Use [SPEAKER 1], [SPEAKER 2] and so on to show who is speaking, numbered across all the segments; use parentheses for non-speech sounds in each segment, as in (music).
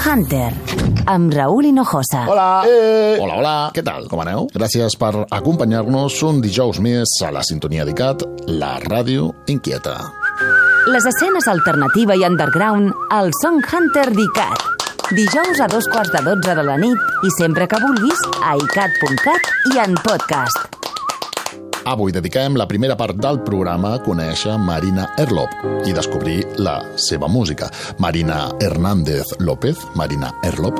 [SPEAKER 1] Hunter, amb Raúl Hinojosa.
[SPEAKER 2] Hola! Eh. Hola, hola! Què tal? Com aneu? Gràcies per acompanyar-nos un dijous més a la sintonia d'ICAT, la ràdio inquieta.
[SPEAKER 1] Les escenes alternativa i underground al Song Hunter d'ICAT. Dijous a dos quarts de dotze de la nit i sempre que vulguis a icat.cat i en podcast.
[SPEAKER 2] Avui dediquem la primera part del programa a conèixer Marina Erlop i descobrir la seva música. Marina Hernández López, Marina Erlop,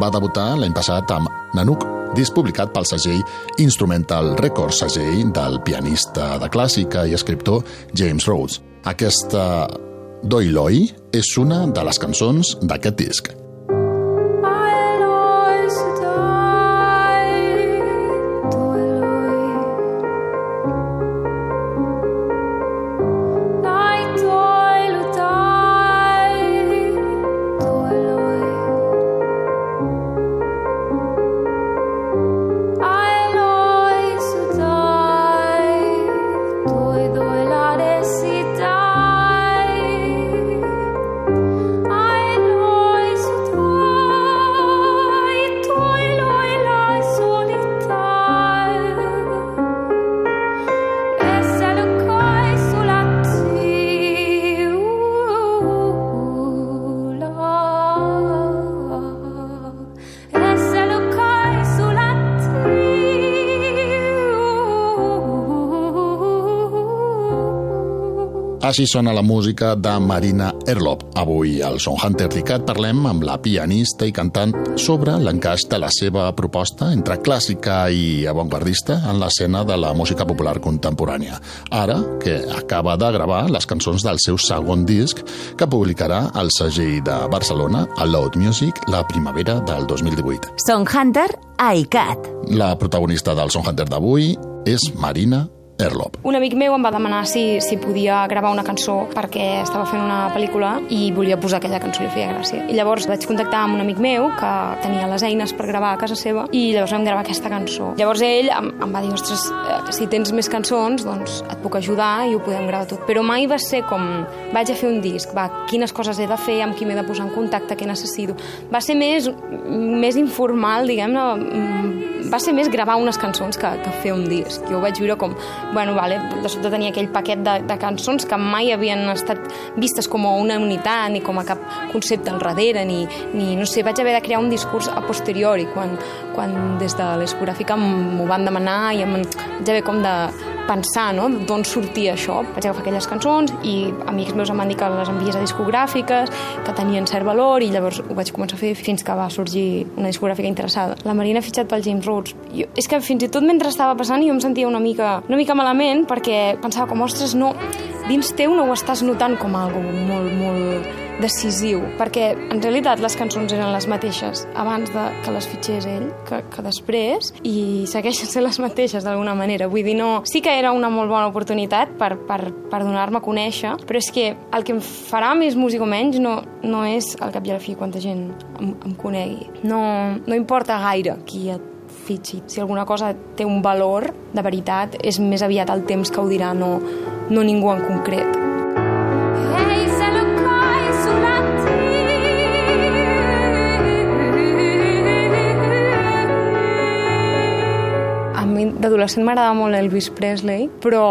[SPEAKER 2] va debutar l'any passat amb Nanuk, disc publicat pel segell Instrumental Records, segell del pianista de clàssica i escriptor James Rhodes. Aquesta Doi Loi és una de les cançons d'aquest disc. Així sona la música de Marina Erlop. Avui al Son Hunter Dicat parlem amb la pianista i cantant sobre l'encaix de la seva proposta entre clàssica i avantguardista en l'escena de la música popular contemporània. Ara que acaba de gravar les cançons del seu segon disc que publicarà al segell de Barcelona, a Loud Music, la primavera del 2018.
[SPEAKER 1] Son Hunter a ICAT.
[SPEAKER 2] La protagonista del Son Hunter d'avui és Marina Erlop.
[SPEAKER 3] Un amic meu em va demanar si, si podia gravar una cançó perquè estava fent una pel·lícula i volia posar aquella cançó, li feia gràcia. I llavors vaig contactar amb un amic meu que tenia les eines per gravar a casa seva i llavors vam gravar aquesta cançó. Llavors ell em, em va dir, ostres, eh, si tens més cançons, doncs et puc ajudar i ho podem gravar tot. Però mai va ser com, vaig a fer un disc, va, quines coses he de fer, amb qui m'he de posar en contacte, què necessito. Va ser més, més informal, diguem-ne, mm, va ser més gravar unes cançons que, que fer un disc. Jo ho vaig viure com bueno, vale, de sobte tenia aquell paquet de, de cançons que mai havien estat vistes com a una unitat ni com a cap concepte al darrere, ni, ni no sé, vaig haver de crear un discurs a posteriori quan, quan des de l'escogràfica m'ho van demanar i em, vaig haver com de pensar no? d'on sortia això. Vaig agafar aquelles cançons i amics meus em van dir que les envies a discogràfiques, que tenien cert valor i llavors ho vaig començar a fer fins que va sorgir una discogràfica interessada. La Marina ha fitxat pel James Rhodes. Jo, és que fins i tot mentre estava passant jo em sentia una mica, una mica malament perquè pensava com, ostres, no, dins teu no ho estàs notant com algo molt, molt decisiu, perquè en realitat les cançons eren les mateixes abans de que les fitxés ell que, que després, i segueixen sent les mateixes d'alguna manera. Vull dir, no... Sí que era una molt bona oportunitat per, per, per donar-me a conèixer, però és que el que em farà més músic o menys no, no és al cap i a la fi quanta gent em, em conegui. No, no importa gaire qui et fitxi. Si alguna cosa té un valor, de veritat, és més aviat el temps que ho dirà, no, no ningú en concret. D'adolescent m'agradava molt Elvis Presley, però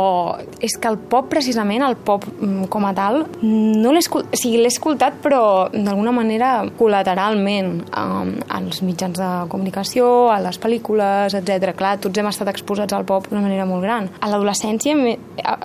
[SPEAKER 3] és que el pop, precisament, el pop mm, com a tal, no l'he escoltat, o sigui, l'he escoltat, però d'alguna manera col·lateralment um, als mitjans de comunicació, a les pel·lícules, etc. Clar, tots hem estat exposats al pop d'una manera molt gran. A l'adolescència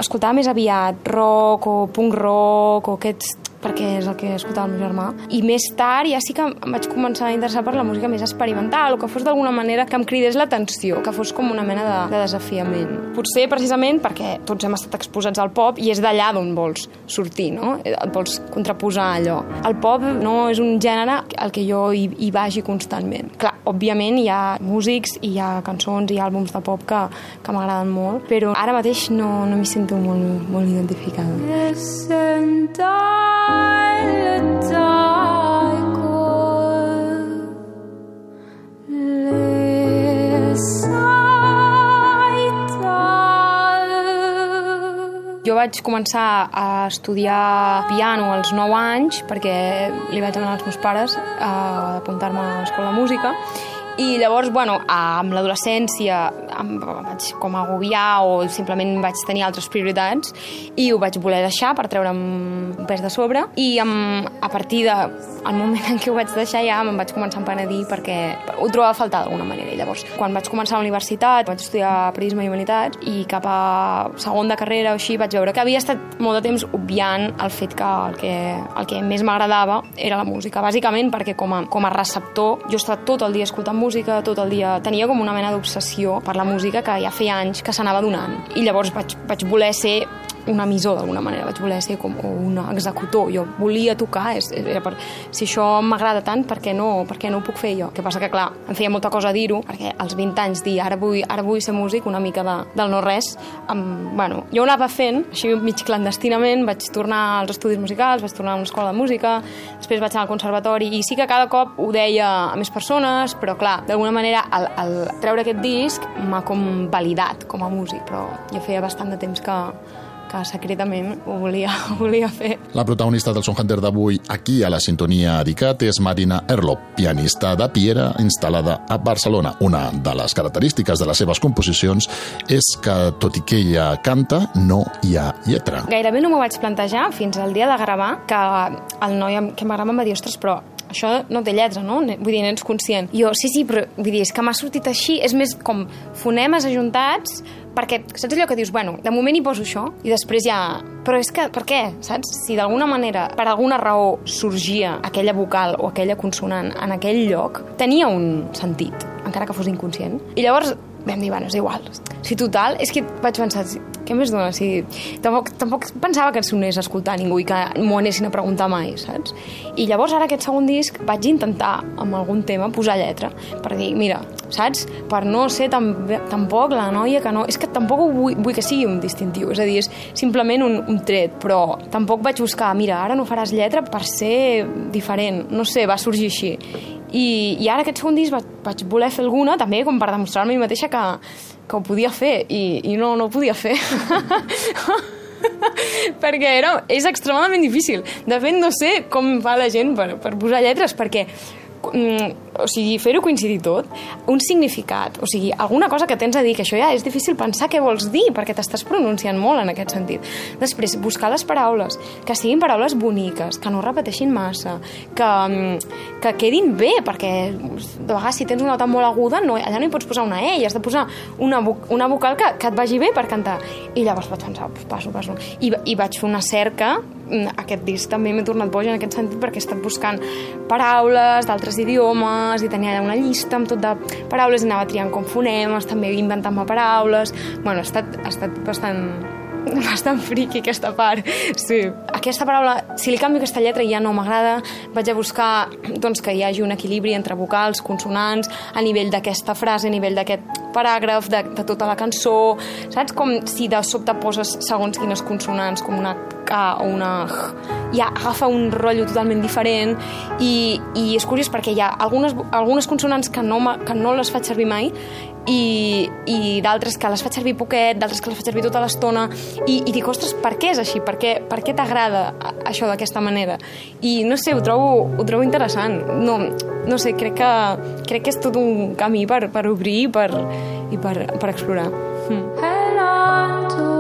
[SPEAKER 3] escoltava més aviat rock o punk rock o aquests perquè és el que escoltava el meu germà. I més tard ja sí que em vaig començar a interessar per la música més experimental, o que fos d'alguna manera que em cridés l'atenció, que fos com una mena de, de desafiament. Potser precisament perquè tots hem estat exposats al pop i és d'allà d'on vols sortir, no? Et vols contraposar allò. El pop no és un gènere al que jo hi, hi vagi constantment. Clar, òbviament hi ha músics i hi ha cançons i àlbums de pop que, que m'agraden molt, però ara mateix no, no m'hi sento molt, molt identificada. Vaig començar a estudiar piano als 9 anys perquè li vaig demanar als meus pares a apuntar-me a l'escola de música. I llavors, bueno, amb l'adolescència em vaig com agobiar o simplement vaig tenir altres prioritats i ho vaig voler deixar per treure'm un pes de sobre i amb, a partir de el moment en què ho vaig deixar ja me'n vaig començar a empenedir perquè ho trobava a faltar d'alguna manera. I llavors, quan vaig començar a la universitat, vaig estudiar Periodisme i Humanitats i cap a segon de carrera o així vaig veure que havia estat molt de temps obviant el fet que el que, el que més m'agradava era la música, bàsicament perquè com a, com a receptor jo estat tot el dia escoltant música, tot el dia... Tenia com una mena d'obsessió per la música que ja feia anys que s'anava donant. I llavors vaig, vaig voler ser un emissor d'alguna manera, vaig voler ser com un executor, jo volia tocar, és, era per, si això m'agrada tant, per què, no, per què no ho puc fer jo? Que passa que, clar, em feia molta cosa dir-ho, perquè als 20 anys dir ara vull, ara vull ser músic, una mica de, del no-res, bueno, jo ho anava fent, així mig clandestinament, vaig tornar als estudis musicals, vaig tornar a una escola de música, després vaig anar al conservatori, i sí que cada cop ho deia a més persones, però clar, d'alguna manera, el, el treure aquest disc m'ha com validat com a músic, però jo feia bastant de temps que, que secretament ho volia, (laughs) ho volia fer.
[SPEAKER 2] La protagonista del Son Hunter d'avui aquí a la sintonia d'ICAT és Marina Erlop, pianista de Piera instal·lada a Barcelona. Una de les característiques de les seves composicions és que, tot i que ella canta, no hi ha lletra.
[SPEAKER 3] Gairebé no m'ho vaig plantejar fins al dia de gravar, que el noi que m'agrada em va dir, ostres, però això no té lletra, no? Vull dir, n'ets conscient. Jo, sí, sí, però vull dir, és que m'ha sortit així, és més com fonemes ajuntats, perquè saps allò que dius, bueno, de moment hi poso això i després ja... Però és que, per què? Saps? Si d'alguna manera, per alguna raó, sorgia aquella vocal o aquella consonant en aquell lloc, tenia un sentit, encara que fos inconscient. I llavors vam dir, bueno, és igual. Si total, és que vaig pensar, què més dona? Si... Tampoc, tampoc pensava que sonés a escoltar ningú i que m'ho anessin a preguntar mai, saps? I llavors ara aquest segon disc vaig intentar amb algun tema posar lletra per dir, mira, saps? Per no ser tan, tampoc la noia que no... És que tampoc vull, vull que sigui un distintiu, és a dir, és simplement un, un tret, però tampoc vaig buscar, mira, ara no faràs lletra per ser diferent, no sé, va sorgir així. I, i ara aquest segon disc vaig, vaig voler fer alguna, també com per demostrar-me a mi mateixa que, que ho podia fer, i, i no, no ho podia fer. (laughs) perquè era, és extremadament difícil. De fet, no sé com fa la gent per, per posar lletres, perquè o sigui, fer-ho coincidir tot, un significat, o sigui, alguna cosa que tens a dir, que això ja és difícil pensar què vols dir, perquè t'estàs pronunciant molt en aquest sentit. Després, buscar les paraules, que siguin paraules boniques, que no repeteixin massa, que, mm, que quedin bé, perquè de vegades si tens una nota molt aguda, no, allà no hi pots posar una E, has de posar una, una vocal que, que et vagi bé per cantar. I llavors vaig pensar, passo, passo. I, i vaig fer una cerca mm, aquest disc també m'he tornat boja en aquest sentit perquè he estat buscant paraules d'altres idiomes i tenia allà una llista amb tot de paraules i anava triant com fonemes, també inventant-me paraules... Bueno, ha estat, ha estat bastant (laughs) bastant friqui aquesta part sí. aquesta paraula, si li canvio aquesta lletra ja no m'agrada, vaig a buscar doncs, que hi hagi un equilibri entre vocals consonants, a nivell d'aquesta frase a nivell d'aquest paràgraf de, de tota la cançó, saps? Com si de sobte poses segons quines consonants com una K o una H ja agafa un rotllo totalment diferent i, i és curiós perquè hi ha algunes, algunes consonants que no, que no les faig servir mai i, i d'altres que les faig servir poquet, d'altres que les faig servir tota l'estona i, i dic, ostres, per què és així? Per què, per què t'agrada això d'aquesta manera? I no sé, ho trobo, ho trobo interessant. No, no sé, crec que, crec que és tot un camí per, per obrir i per, i per, per explorar. Mm. Hello, vegades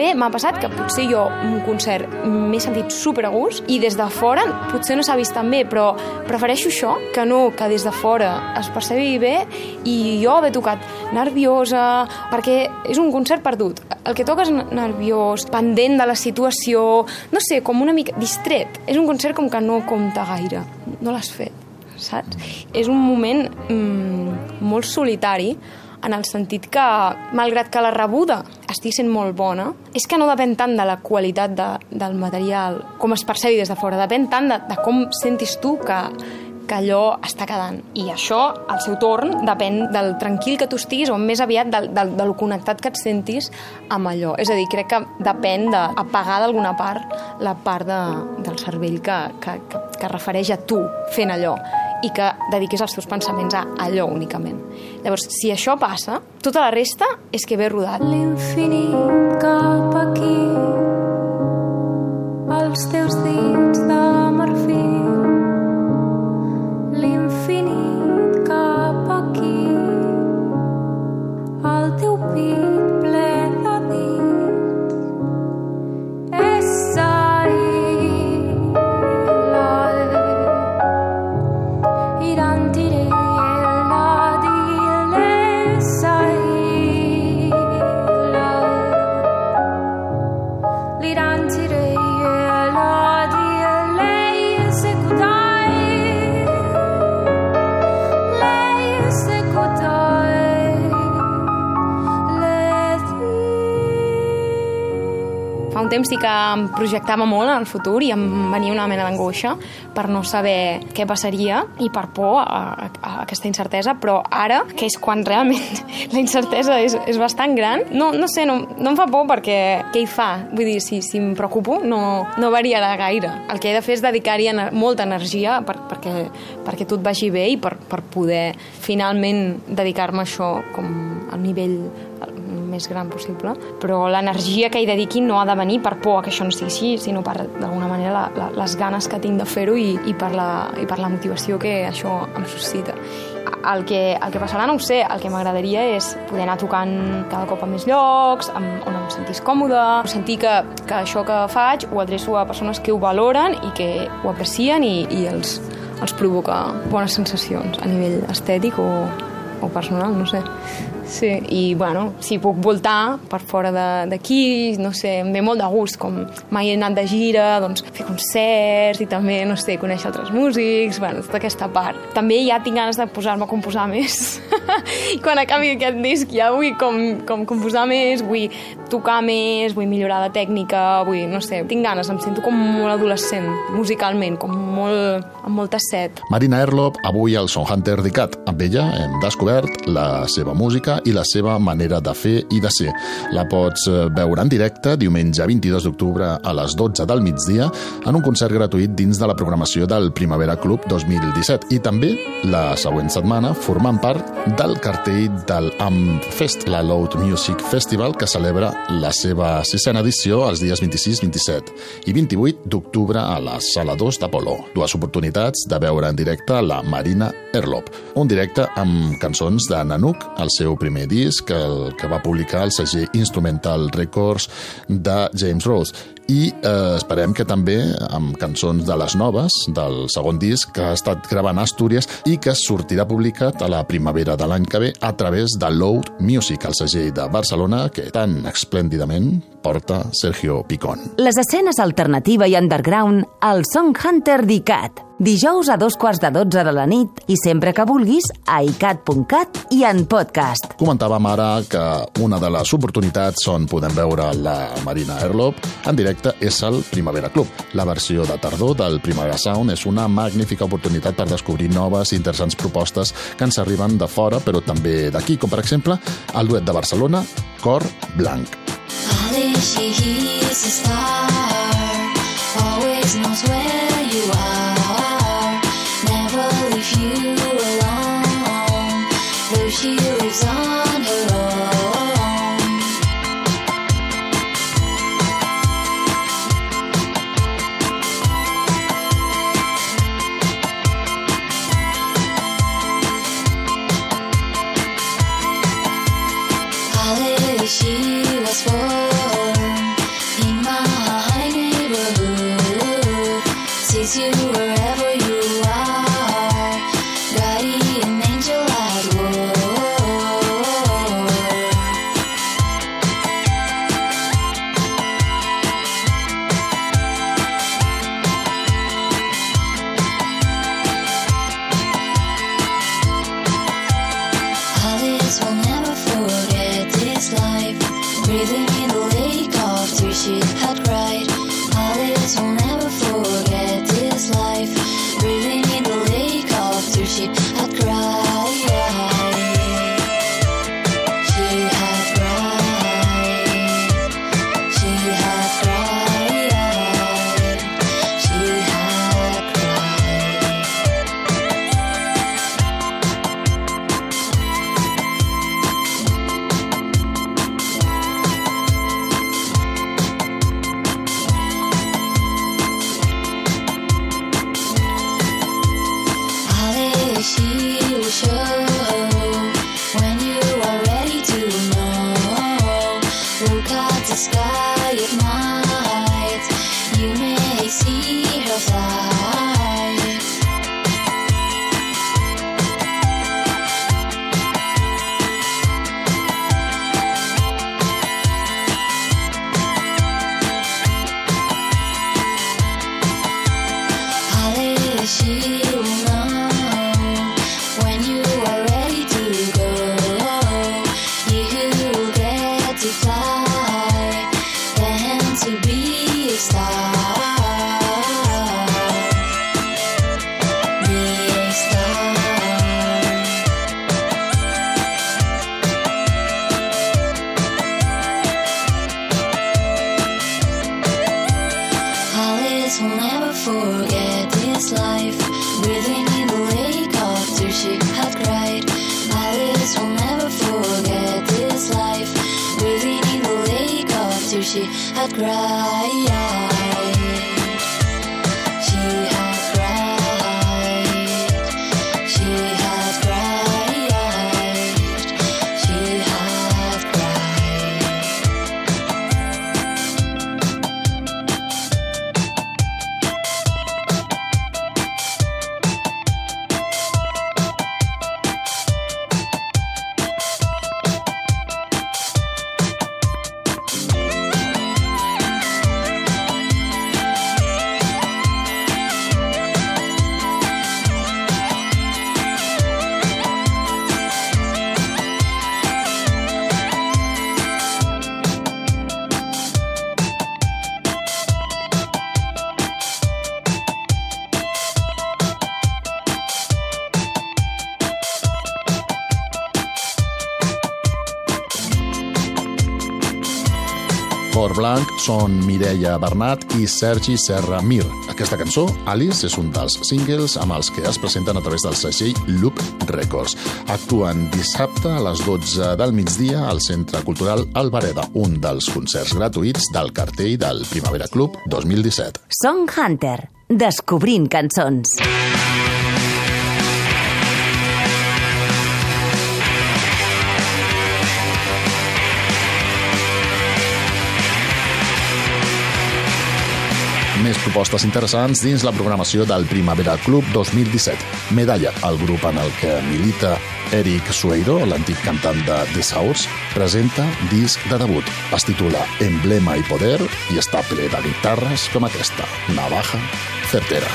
[SPEAKER 3] també m'ha passat que potser jo un concert m'he sentit super a gust i des de fora potser no s'ha vist tan bé, però prefereixo això que no que des de fora es percebi bé i jo haver tocat nerviosa, perquè és un concert perdut. El que toques nerviós, pendent de la situació, no sé, com una mica distret. És un concert com que no compta gaire. No l'has fet, saps? És un moment mmm, molt solitari en el sentit que, malgrat que la rebuda estigui sent molt bona, és que no depèn tant de la qualitat de, del material, com es percebi des de fora, depèn tant de, de com sentis tu que, que allò està quedant. I això, al seu torn, depèn del tranquil que tu estiguis o més aviat del, del, del connectat que et sentis amb allò. És a dir, crec que depèn d'apagar d'alguna part la part de, del cervell que, que, que, que refereix a tu fent allò i que dediquis els teus pensaments a allò únicament. Llavors, si això passa, tota la resta és que ve rodat.
[SPEAKER 4] L'infinit cap aquí els teus dits de marfil l'infinit cap aquí el teu pit
[SPEAKER 3] sí que em projectava molt en el futur i em venia una mena d'angoixa per no saber què passaria i per por a, a, a aquesta incertesa, però ara, que és quan realment (laughs) la incertesa és, és bastant gran, no, no sé, no, no em fa por perquè què hi fa? Vull dir, si, si em preocupo no, no variarà gaire. El que he de fer és dedicar-hi molta energia per, perquè, perquè tot vagi bé i per, per poder finalment dedicar-me a això com al nivell més gran possible, però l'energia que hi dediqui no ha de venir per por a que això no sigui així, sinó per, d'alguna manera, la, la, les ganes que tinc de fer-ho i, i, per la, i per la motivació que això em suscita. El que, el que passarà no ho sé, el que m'agradaria és poder anar tocant cada cop a més llocs, amb, on em sentís còmode, sentir que, que això que faig ho adreço a persones que ho valoren i que ho aprecien i, i els, els provoca bones sensacions a nivell estètic o, o personal, no sé. Sí, i bueno, si puc voltar per fora d'aquí, no sé, em ve molt de gust, com mai he anat de gira, doncs fer concerts i també, no sé, conèixer altres músics, bueno, tota aquesta part. També ja tinc ganes de posar-me a composar (laughs) més. I quan acabi aquest disc ja vull com, com composar més, vull tocar més, vull millorar la tècnica, vull, no sé, tinc ganes, em sento com molt adolescent, musicalment, com molt, amb molta set.
[SPEAKER 2] Marina Erlop, avui al Son Hunter d'ICAT. Amb ella hem descobert la seva música i la seva manera de fer i de ser. La pots eh, veure en directe diumenge 22 d'octubre a les 12 del migdia en un concert gratuït dins de la programació del Primavera Club 2017 i també la següent setmana formant part del cartell del AMFest, la Loud Music Festival, que celebra la seva sisena edició els dies 26, 27 i 28 d'octubre a la Sala 2 d'Apolo. Dues oportunitats de veure en directe la Marina Erlop. Un directe amb cançons de Nanook, el seu primer disc, el que va publicar el segell Instrumental Records de James Rose. I eh, esperem que també amb cançons de les noves, del segon disc, que ha estat gravant a Astúries i que sortirà publicat a la primavera de l'any que ve a través de Loud Music, el segell de Barcelona, que tan esplèndidament porta Sergio Picón.
[SPEAKER 1] Les escenes alternativa i underground al Song Hunter d'ICAT. Dijous a dos quarts de dotze de la nit i sempre que vulguis a icat.cat i en podcast.
[SPEAKER 2] Comentàvem ara que una de les oportunitats on podem veure la Marina Erlop en directe és el Primavera Club. La versió de tardor del Primavera Sound és una magnífica oportunitat per descobrir noves i interessants propostes que ens arriben de fora, però també d'aquí, com per exemple el duet de Barcelona, Cor Blanc.
[SPEAKER 4] That she hears the sky at night, she had cried.
[SPEAKER 2] Cor Blanc són Mireia Bernat i Sergi Serra Mir. Aquesta cançó, Alice, és un dels singles amb els que es presenten a través del segell Loop Records. Actuen dissabte a les 12 del migdia al Centre Cultural Albareda, un dels concerts gratuïts del cartell del Primavera Club 2017.
[SPEAKER 1] Song Hunter. Descobrint cançons.
[SPEAKER 2] Més propostes interessants dins la programació del Primavera Club 2017. Medalla, el grup en el que milita Eric Sueiro, l'antic cantant de The Sours, presenta disc de debut. Es titula Emblema i Poder i està ple de guitarres com aquesta, Navaja Certera.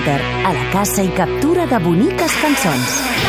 [SPEAKER 1] Hunter, a la caça i captura de boniques cançons.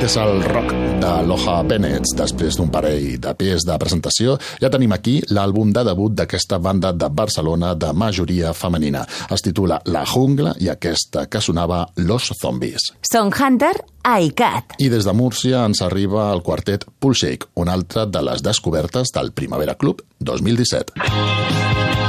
[SPEAKER 5] Aquest és el rock de Loja Bennett. Després d'un parell de pies de presentació, ja tenim aquí l'àlbum de debut d'aquesta banda de Barcelona de majoria femenina. Es titula La Jungla i aquesta que sonava Los Zombies.
[SPEAKER 1] Song Hunter, iCat.
[SPEAKER 5] I des de Múrcia ens arriba el quartet Pulshake, una altra de les descobertes del Primavera Club 2017.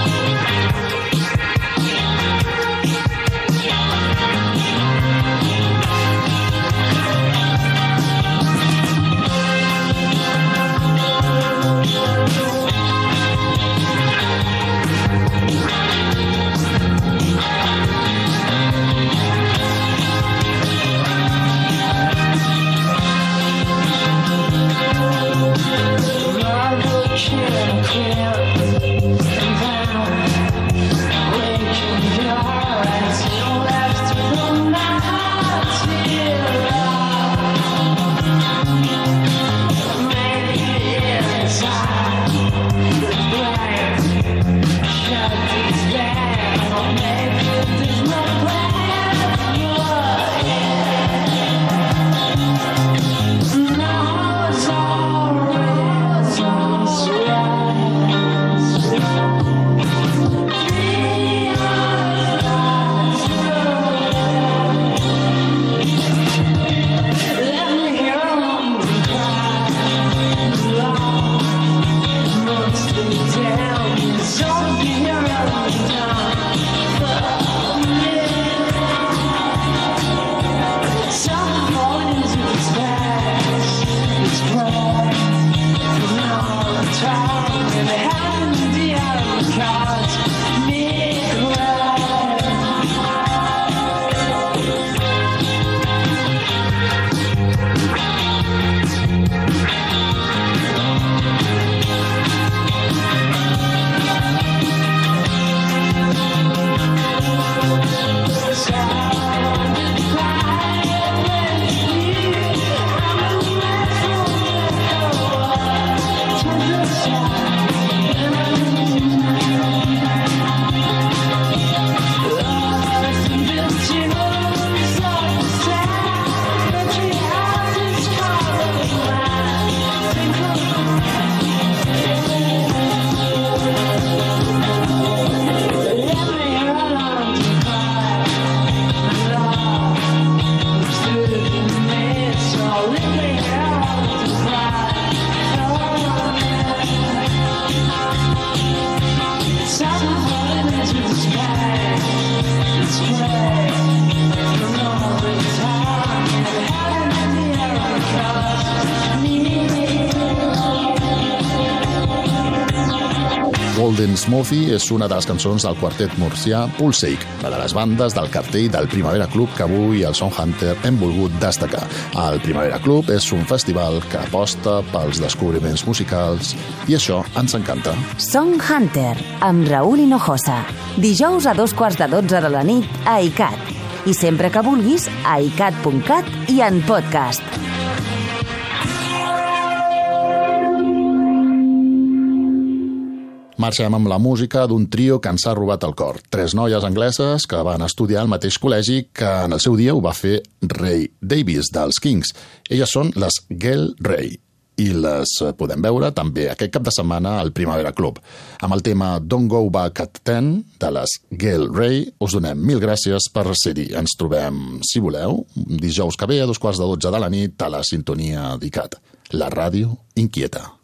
[SPEAKER 6] Smoothie és una de les cançons del quartet murcià Pulseic, una de les bandes del cartell del Primavera Club que avui el Sound Hunter hem volgut destacar. El Primavera Club és un festival que aposta pels descobriments musicals i això ens encanta.
[SPEAKER 7] Song Hunter, amb Raúl Hinojosa. Dijous a dos quarts de dotze de la nit a ICAT. I sempre que vulguis a icat.cat i en podcast.
[SPEAKER 6] Marxem amb la música d'un trio que ens ha robat el cor. Tres noies angleses que van estudiar al mateix col·legi que en el seu dia ho va fer Ray Davis dels Kings. Elles són les Girl Ray i les podem veure també aquest cap de setmana al Primavera Club. Amb el tema Don't Go Back at 10 de les Girl Ray us donem mil gràcies per ser-hi. Ens trobem, si voleu, dijous que ve a dos quarts de dotze de la nit a la sintonia d'ICAT, la ràdio inquieta.